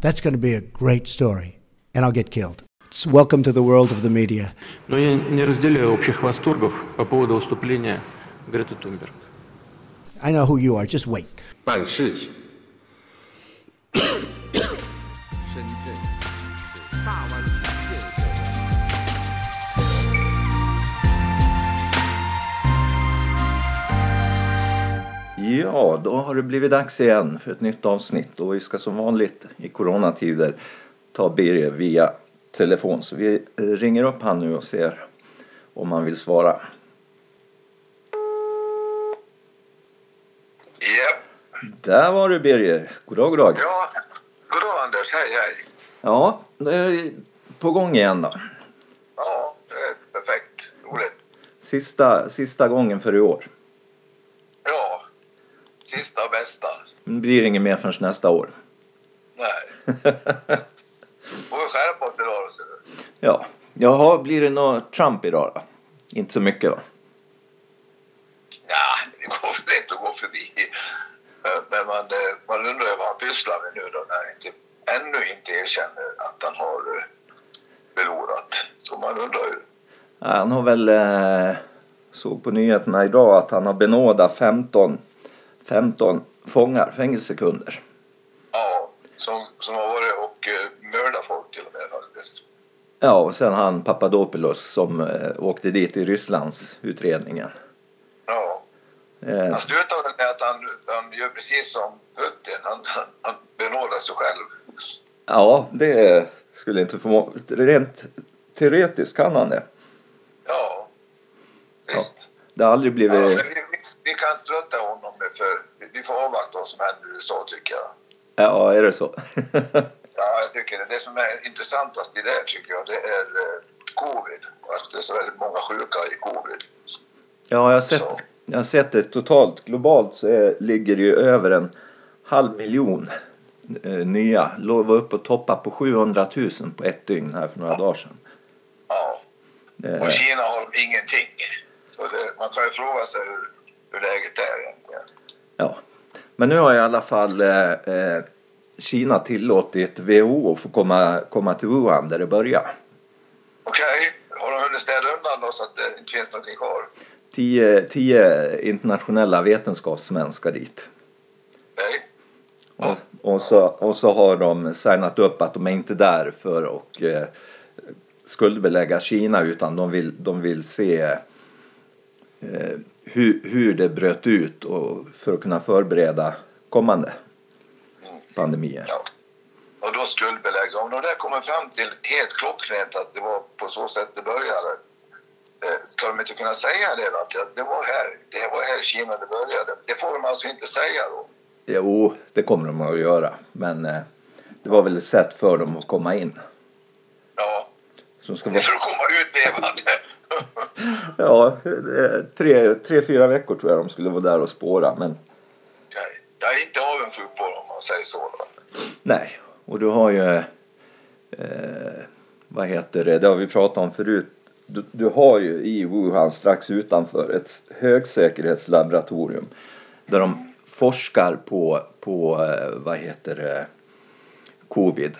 That's going to be a great story, and I'll get killed. So welcome to the world of the media. Но я не разделяю общих восторгов по поводу выступления Греты Тунберг. I know who you are. Just wait. 办事情。 Ja, då har det blivit dags igen för ett nytt avsnitt och vi ska som vanligt i coronatider ta Birger via telefon. Så vi eh, ringer upp han nu och ser om han vill svara. Japp. Där var du Birger. God dag, god dag. Ja, goddag Anders. Hej, hej. Ja, det är på gång igen då. Ja, perfekt. Roligt. Sista, sista gången för i år. Sista bästa. Det blir inget mer förrän nästa år. Nej, får vi skärpa oss idag då, ser du. ja, jaha, blir det något Trump idag då? Inte så mycket va? Ja, det går väl inte att gå förbi. Men man, eh, man undrar ju vad han pysslar med nu då när han inte, ännu inte erkänner att han har eh, förlorat. Så man undrar ju. Ja, Han har väl eh, såg på nyheterna idag att han har benådat 15, 15 fångar, fängelsekunder. Ja, som, som har varit och eh, mördat folk till och med faktiskt. Ja, och sen han Papadopoulos som eh, åkte dit i Rysslands utredningen. Ja. Eh, Han slutar väl med att han, han gör precis som Putin. Han, han, han benådar sig själv. ja, det skulle inte förvåna. Rent teoretiskt kan han det. Ja, visst. Det har aldrig Ja, blivit... men vi, vi, vi kan strunta i honom vi får avvakta vad som händer i USA tycker jag. Ja, är det så? Ja, jag tycker det. Det som är intressantast i det tycker jag, det är eh, covid. Att det är så väldigt många sjuka i covid. ja, jag har sett, Så. jag har sett det totalt globalt så är, ligger det ju över en halv miljon eh, nya. Låg var uppe och toppa på 700 000 på ett dygn här för några dagar sedan. Ja. Eh, Och Kina har ingenting. Så det, man kan ju fråga sig hur, hur läget är egentligen. Ja, men nu har i alla fall eh, eh, Kina tillåtit WHO att få komma, komma till Wuhan där det börjar. Okej, har de hunnit städa undan då så att det inte finns någonting kvar? Tio, tio internationella vetenskapsmän ska dit. Nej? Och, och, så, och så har de signat upp att de är inte där för att eh, skuldbelägga Kina utan de vill, de vill se hur, hur det bröt ut och för att kunna förbereda kommande pandemier. Ja. Och då skuldbelägga. Om de där kommer fram till helt klockrent att det var på så sätt det började. eh, Ska de inte kunna säga det? Att det- var här, det var här Kina det började. Det får de alltså inte säga då. Jo, det kommer de att göra. Men eh, det var väl ett sätt för dem att komma in. Ja, Som ska för vara, att komma ut levande. ja, eh, tre, tre, fyra veckor tror jag de skulle vara där och spåra. Men. Jag är inte avundsjuk på dem om man säger så då. nej, och du har ju... Eh, vad heter det? Det har vi pratat om förut. Du, du har ju i Wuhan strax utanför ett högsäkerhetslaboratorium. Där de forskar på, på eh, vad heter det? Covid.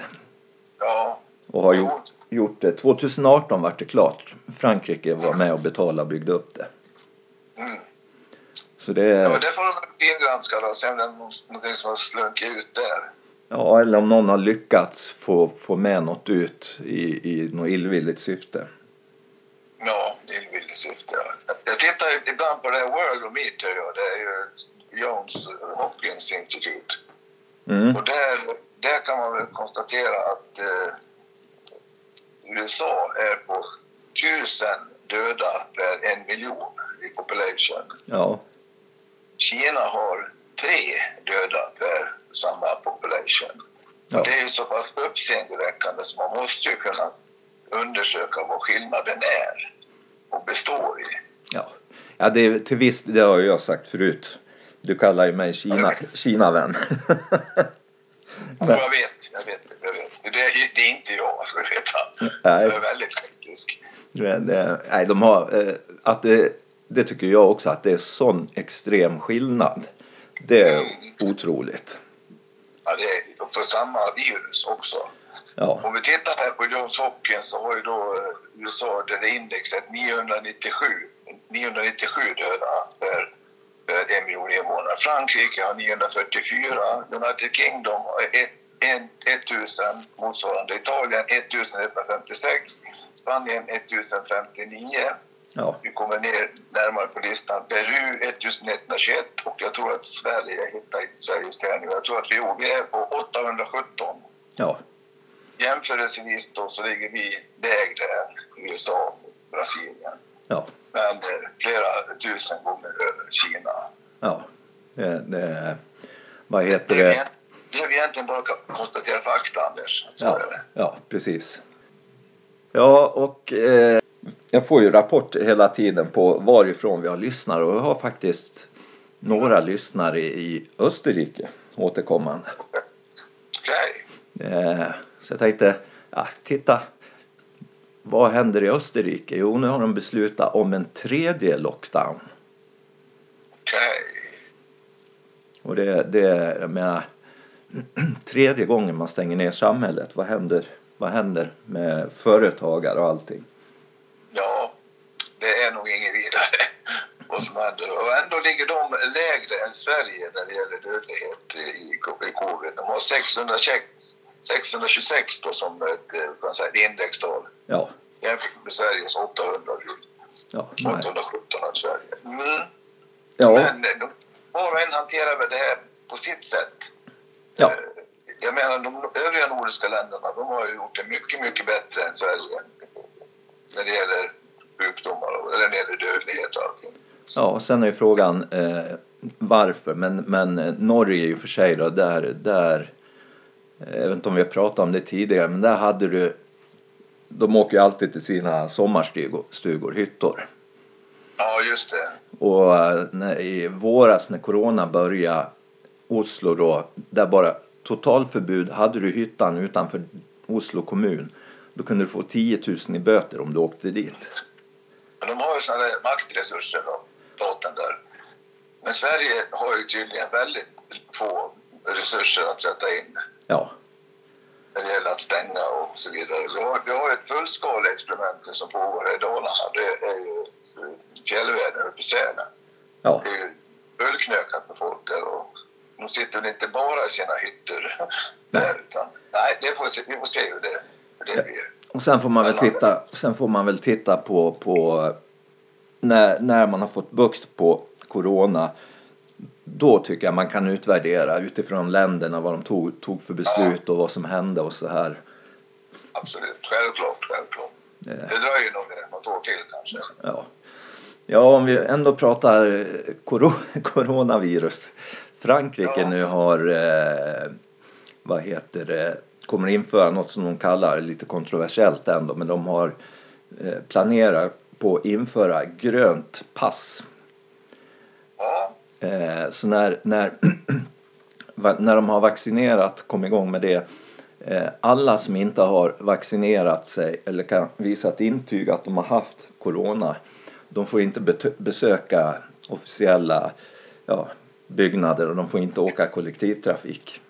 Ja, Och har Jo. gjort, gjort det. 2018 vart det klart. Frankrike var med och betalade och byggde upp det. Mm. Så det ja men det får de fingranska då. Se om det är nå- någonting som har slunkit ut där. ja, eller om någon har lyckats få, få med något ut i, i något illvilligt syfte. Ja, illvilligt syfte. Ja. Jag tittar ibland på det här Worldometer. Ja. Det är ju Johns Hopkins Institute. Mm. Och där, där kan man väl konstatera att eh, USA är på tusen döda per en miljon i population. Ja, Kina har tre döda per samma population. Ja. Det är ju så pass uppseendeväckande så man måste ju kunna undersöka vad skillnaden är och består i. ja. ja det är till viss, det har jag sagt förut. Du kallar ju mig Kina, Kina-vän. Vet, jag vet, jag vet. Det är, det är inte jag, ska du veta. Nej. Jag är väldigt skeptisk. Men, nej, de har, eh, att det, det tycker jag också att det är sån extrem skillnad. Det är otroligt. Ja, det är, för samma virus också. Ja, Om vi tittar här på Johns Hopkins så har ju då eh, USA det är indexet 997, 997 döda per, per en miljon invånare. Frankrike har 944, United Kingdom har ett, en, 1000 motsvarande, Italien 1156, Spanien 1059. ja, Vi kommer ner närmare på listan. Peru 1121 och jag tror att Sverige, jag hittar inte Sveriges nu, jag tror att vi, vi är på 817. ja, Jämförelsevis då så ligger vi lägre än USA och Brasilien. ja, Men eh, flera tusen gånger över Kina. ja. Det, det, vad heter Det det? är egentligen bara att konstatera fakta, Anders. Att så Ja, är det. ja, precis. Ja, och eh, jag får ju rapport hela tiden på varifrån vi har lyssnare och jag har faktiskt några lyssnare i Österrike återkommande. Okej. Eh, så jag tänkte, ja, titta. Vad händer i Österrike? Jo, nu har de beslutat om en tredje lockdown. Okej. Och det, det jag menar, tredje gången man stänger ner samhället. Vad händer, vad händer med företagare och allting? Ja, det är nog inget vidare vad som händer. Och ändå ligger de lägre än Sverige när det gäller dödlighet i covid. De har 626, 626 då som ett, eh, kan säga, ett indextal Ja, jämfört med Sveriges 800, ja, nej. 817 av Sverige. Mm. ja, Men eh, de, var och en hanterar väl det här på sitt sätt. Ja. Eh, Jag menar de övriga nordiska länderna de har ju gjort det mycket, mycket bättre än Sverige när det gäller sjukdomar och, eller när det gäller dödlighet och allting. ja, och sen är ju frågan eh, varför. Men, men eh, Norge i och för sig då, där, där eh, jag vet inte om vi har pratat om det tidigare, men där hade du de åker ju alltid till sina sommarstugor, stugor, hyttor. Ja, just det. Och när, i våras när corona började, Oslo då, där bara totalförbud, hade du hyttan utanför Oslo kommun, då kunde du få 10 000 i böter om du åkte dit. Men de har ju sådana maktresurser då, staten där. Men Sverige har ju tydligen väldigt få resurser att sätta in Ja, när det gäller att stänga och så vidare. Vi har, vi har ett fullskaleexperiment som pågår i Dalarna. Det är ju fjällvärlden uppe i Sälen. ja, Det är ju fullknökat med folk där och de sitter väl inte bara i sina hytter där utan nej, det får vi, se, vi får se hur det, hur det Ja. blir. och sen får man väl titta, sen får man väl titta på, på när, när man har fått bukt på corona. Då tycker jag man kan utvärdera utifrån länderna vad de tog, tog för beslut och vad som hände och så här. Absolut, självklart, självklart. Det- Det dröjer nog något år till kanske. Ja. ja, om vi ändå pratar eh, coro- coronavirus. Frankrike Ja. nu har, eh, vad heter det, kommer införa något som de kallar, lite kontroversiellt ändå, men de har eh, planerat på att införa grönt pass. Ja, Eh, så när, när, när de har vaccinerat, kom igång med det, eh, alla som inte har vaccinerat sig eller kan visa ett intyg att de har haft corona, de får inte besöka officiella ja, byggnader och de får inte åka kollektivtrafik.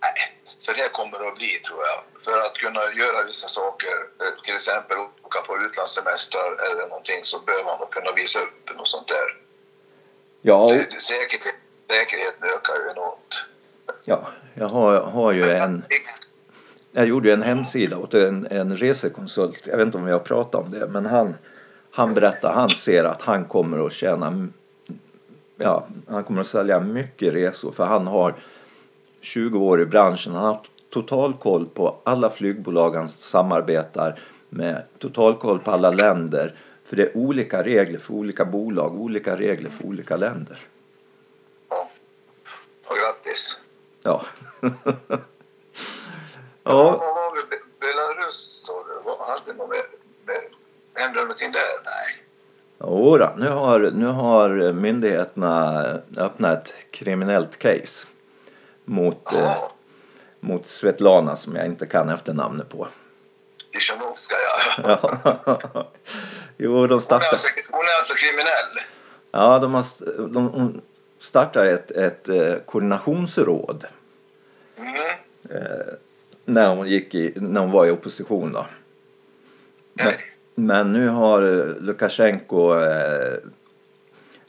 nej. Så det kommer att bli tror jag. För att kunna göra vissa saker, eh, till exempel åka på utlandssemestrar eller någonting så behöver man kunna visa upp något sånt där. Ja, Det- Säkerhet, säkerheten ökar ju enormt. ja jag har, har ju en, jag gjorde ju en hemsida åt en, en resekonsult. Jag vet inte om vi har pratat om det, men han, han berättar, han ser att han kommer att tjäna, ja, han kommer att sälja mycket resor för han har 20 år i branschen. Han har total koll på alla flygbolag han samarbetar med, total koll på alla länder. För det är olika regler för olika bolag, olika regler för olika länder. Ja. Och grattis. Ja. Ja. Vad var Belarus sa du? Hade något med? med hände någonting där? Nej. Jodå, nu har, nu har myndigheterna öppnat ett kriminellt case mot, eh, mot Svetlana som jag inte kan efternamnet på. Tishanovskaja. Ja. Ja. jo, de Hon, är startar, alltså, hon är alltså kriminell? ja, de har, de, hon startar ett, ett eh, koordinationsråd Mm. Eh, när, hon gick i, när hon var i opposition då. Nej. Men nu har eh, Lukasjenko eh,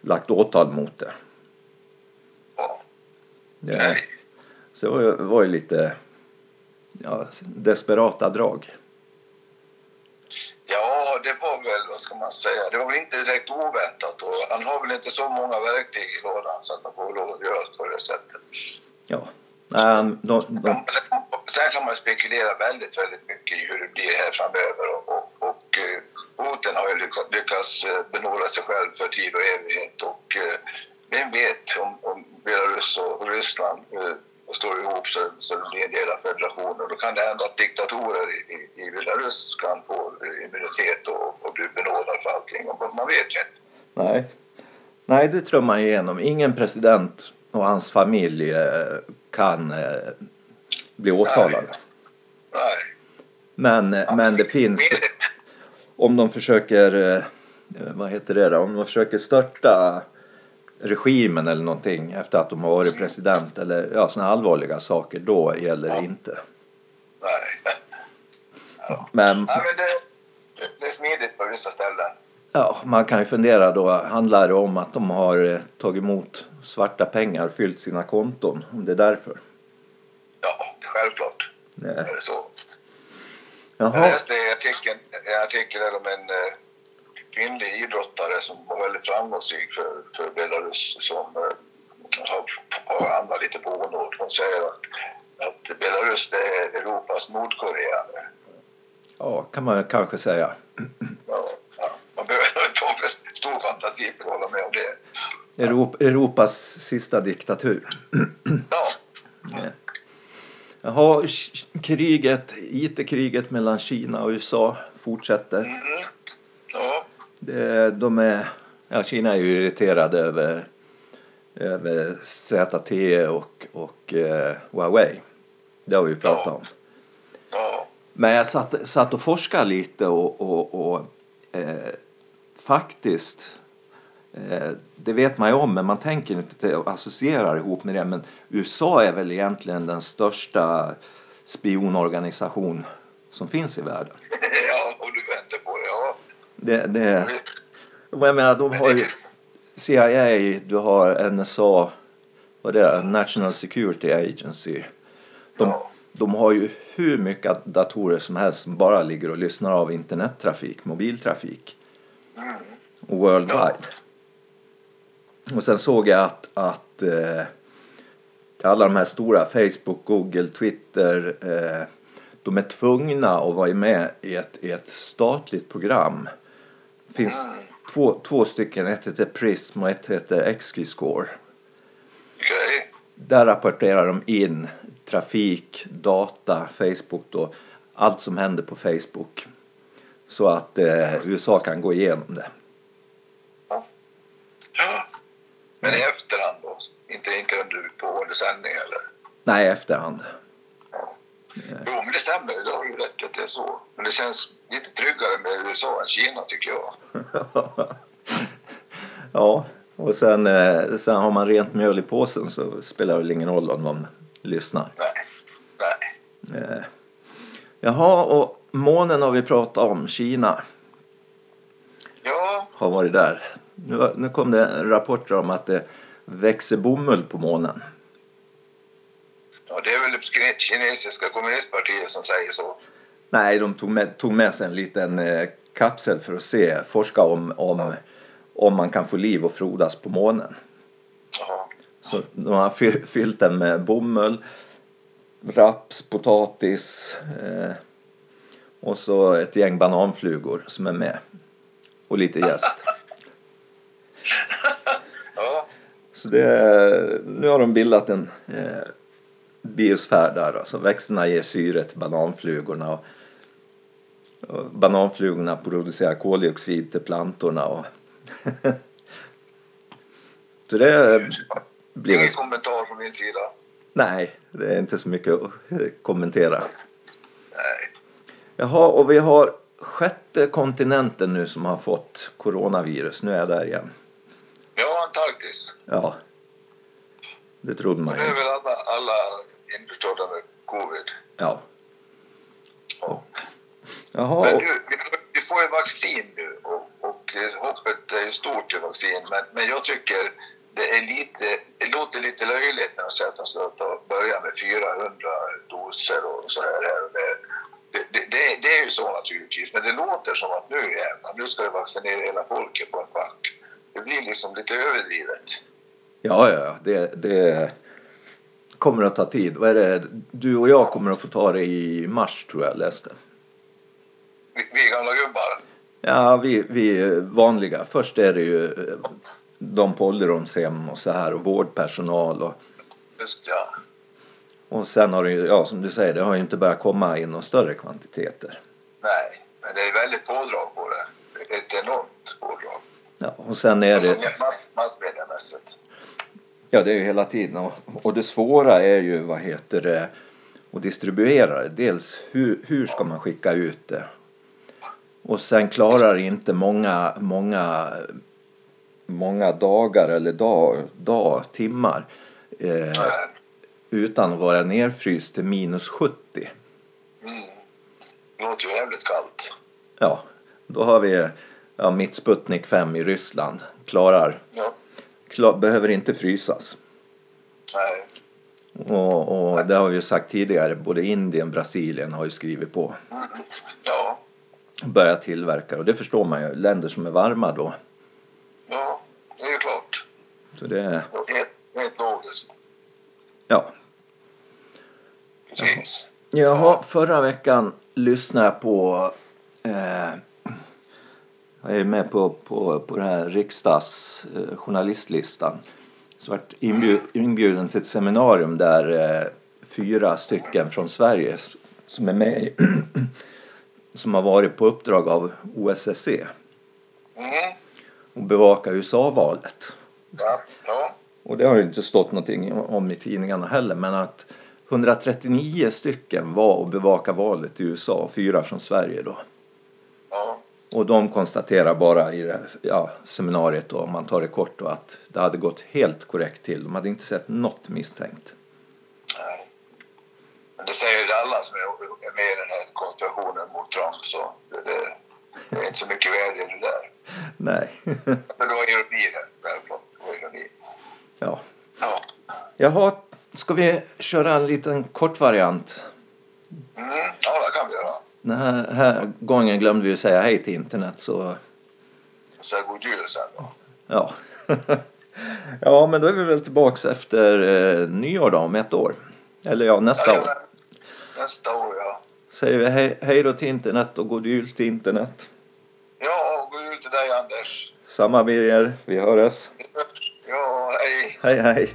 lagt åtal mot det. Ja. det så det var, ju- var ju lite ja, desperata drag. Ja, det var väl, vad ska man säga, det var väl inte direkt oväntat och han har väl inte så många verktyg i lådan så att man får lov att göra på det sättet. Ja. Han- de, de, Sen, sen kan man spekulera väldigt, väldigt mycket i hur det blir här framöver och, och, eh, Putin har ju lyckats, eh, benåda sig själv för tid och evighet och eh, vem vet om, om Belarus och Ryssland står ihop så, så det blir en del av federationen. Då kan det hända att diktatorer i, i, Belarus kan få immunitet och, och bli benådade för allting. Och man vet ju inte. nej. nej, det tror man igenom. Ingen president och hans familj kan bli åtalade. Nej. Men, eh, men det finns. Om de försöker, eh, vad heter det då, om de försöker störta regimen eller någonting efter att de har varit president eller ja, sådana allvarliga saker, då gäller det inte. Nej. Men Nej, men det, det, det är smidigt på vissa ställen. ja, man kan ju fundera då, handlar det om att de har eh, tagit emot svarta pengar, fyllt sina konton, om det är därför? Ja, självklart Nej. är det så. Jag Jaha, läste i artikeln, en artikel där om en eh, kvinnlig idrottare som var väldigt framgångsrik för, för Belarus som eh, har, har hamnat lite på onåd. Hon säger att, att Belarus det är Europas Nordkorea. ja, kan man kanske säga. Ja, ja. Man behöver inte ha för stor fantasi för att hålla med om det. Europ, Europas sista diktatur. Ja, Jaha, kriget, IT-kriget mellan Kina och USA fortsätter. mm. ja, de är, ja, Kina är ju irriterade över, över ZTE och, och eh, Huawei. Det har vi ju pratat Ja. om. ja, Men jag satt, satt och forskade lite och, och, och eh, faktiskt det vet man ju om men man tänker inte att associera ihop med det. Men USA är väl egentligen den största spionorganisation som finns i världen. ja, och du vänder på det. Ja. Det, det, och jag menar, de har ju CIA, du har NSA, vad det är, National Security Agency. De, Ja. de har ju hur mycket datorer som helst som bara ligger och lyssnar av internettrafik, mobiltrafik. Mm. Och worldwide. Och sen såg jag att, att eh, alla de här stora, Facebook, Google, Twitter, eh, de är tvungna att vara med i ett, i ett statligt program. Det finns två, två stycken, ett heter Prism och ett heter. Okej. Där rapporterar de in trafik, data, Facebook då, allt som händer på Facebook. Så att eh, USA kan gå igenom det. Sändning eller? Nej, efterhand. Ja. Jo, men det stämmer. Det har ju rätt att det är så. Men det känns lite tryggare med USA än Kina tycker jag. ja, och sen, eh, sen har man rent mjöl i påsen så spelar det väl ingen roll om de lyssnar. Nej. Nej. Eh, jaha, och månen har vi pratat om. Kina Ja, har varit där. Nu, nu kom det rapporter om att det växer bomull på månen. Ja, det är väl kinesiska kommunistpartiet som säger så. Nej, de tog med, tog med sig en liten eh, kapsel för att se, forska om, om, om man kan få liv och frodas på månen. Jaha. Så de har fy- fyllt den med bomull, raps, potatis eh, och så ett gäng bananflugor som är med. Och lite jäst. Ja, Så det, nu har de bildat en eh, biosfär där. Alltså växterna ger syre till bananflugorna. Och, och bananflugorna producerar koldioxid till plantorna. Och så det blir ingen en kommentar från min sida. Nej, det är inte så mycket att kommentera. Nej. Jaha, och vi har sjätte kontinenten nu som har fått coronavirus. Nu är jag där igen. Ja, Antarktis. Ja, det trodde man ju är inte. väl alla, covid. Ja. Ja. Jaha, Men nu, vi, får, vi får ju vaccin nu och, och hoppet är ju stort till vaccin. Men, men jag tycker det är lite, det låter lite löjligt när de säger att de ska ta, börja med 400 doser och så här. här och där. Det, det, det, det är ju så naturligtvis, men det låter som att nu jävlar, nu ska vi vaccinera hela folket på en back. Det blir liksom lite överdrivet. ja, ja, ja, det, det kommer att ta tid. Vad är det? Du och jag kommer att få ta det i mars tror jag läste. Vi, vi gamla gubbar. Ja, vi, vi vanliga. Först är det ju de på ålderdomshem och så här och vårdpersonal och, Just ja. och sen har det ju, ja som du säger, det har ju inte börjat komma i några större kvantiteter. Nej, men det är väldigt pådrag på det. Det är ett enormt pådrag. Ja, och sen är Alltså, det, mass, massmediamässigt. Ja det är ju hela tiden och, och det svåra är ju vad heter det att distribuera det. Dels hur, hur ska man skicka ut det? Och sen klarar inte många, många, många dagar eller dag, dag timmar eh, utan att vara nerfryst till minus 70. Mm. Det låter ju jävligt kallt. Ja, då har vi ja, mitt Sputnik 5 i Ryssland. Klarar, Ja. Klar, behöver inte frysas. Nej. Och, och det har vi ju sagt tidigare, både Indien och Brasilien har ju skrivit på. Ja. Börjat tillverka och det förstår man ju, länder som är varma då. Ja, det är ju klart. Så det, Det är helt logiskt. ja. Precis. Jaha, förra veckan lyssnade jag på eh, jag är med på, på, på den här riksdags eh. Så vart inbjud, inbjuden till ett seminarium där eh, fyra stycken från Sverige som är med som har varit på uppdrag av OSSE Mm. och bevaka USA-valet. Ja. Ja. Och det har ju inte stått någonting om i tidningarna heller men att 139 stycken var och bevaka valet i USA, fyra från Sverige då. Och de konstaterar bara i det ja, seminariet då, om man tar det kort då, att det hade gått helt korrekt till. De hade inte sett något misstänkt. Nej. Men det säger ju alla som är med i den här konspirationen mot Trump så det, det, det är inte så mycket värde i det där. Nej. Men det var ironi det, självklart. Det var ironi. ja. Ja. Jaha, ska vi köra en liten kort variant? Mm. Ja, det kan vi göra. Den här, här gången glömde vi säga hej till internet så Så god jul sen då. ja. ja, men då är vi väl tillbaks efter eh, nyår då, om ett år. Eller ja, nästa år. Jajamän. Nästa år, ja. Säger vi hej, hej då till internet och god jul till internet. Ja, god jul till dig Anders. Samma Birger, vi hörs. Ja, hej. Hej hej.